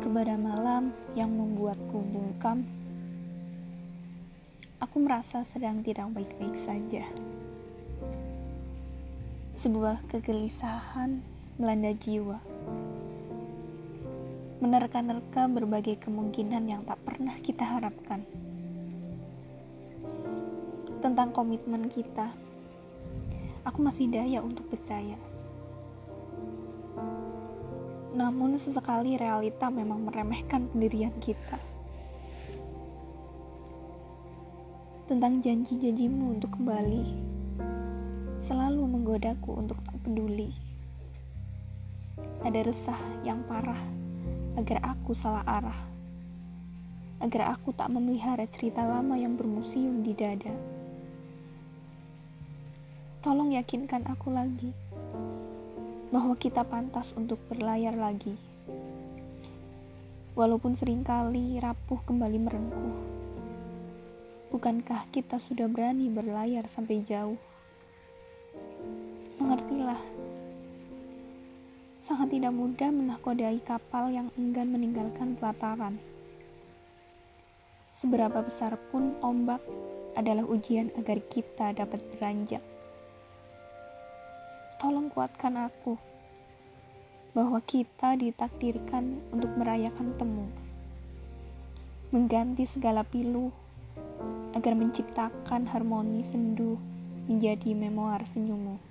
Kepada malam yang membuatku bungkam, aku merasa sedang tidak baik-baik saja. Sebuah kegelisahan melanda jiwa, menerka-nerka berbagai kemungkinan yang tak pernah kita harapkan tentang komitmen kita. Aku masih daya untuk percaya. Namun sesekali realita memang meremehkan pendirian kita. Tentang janji-janjimu untuk kembali, selalu menggodaku untuk tak peduli. Ada resah yang parah agar aku salah arah, agar aku tak memelihara cerita lama yang bermuseum di dada. Tolong yakinkan aku lagi bahwa kita pantas untuk berlayar lagi. Walaupun sering kali rapuh kembali merengkuh. Bukankah kita sudah berani berlayar sampai jauh? Mengertilah. Sangat tidak mudah menakodai kapal yang enggan meninggalkan pelataran. Seberapa besar pun ombak adalah ujian agar kita dapat beranjak tolong kuatkan aku bahwa kita ditakdirkan untuk merayakan temu, mengganti segala pilu agar menciptakan harmoni sendu menjadi memoir senyummu.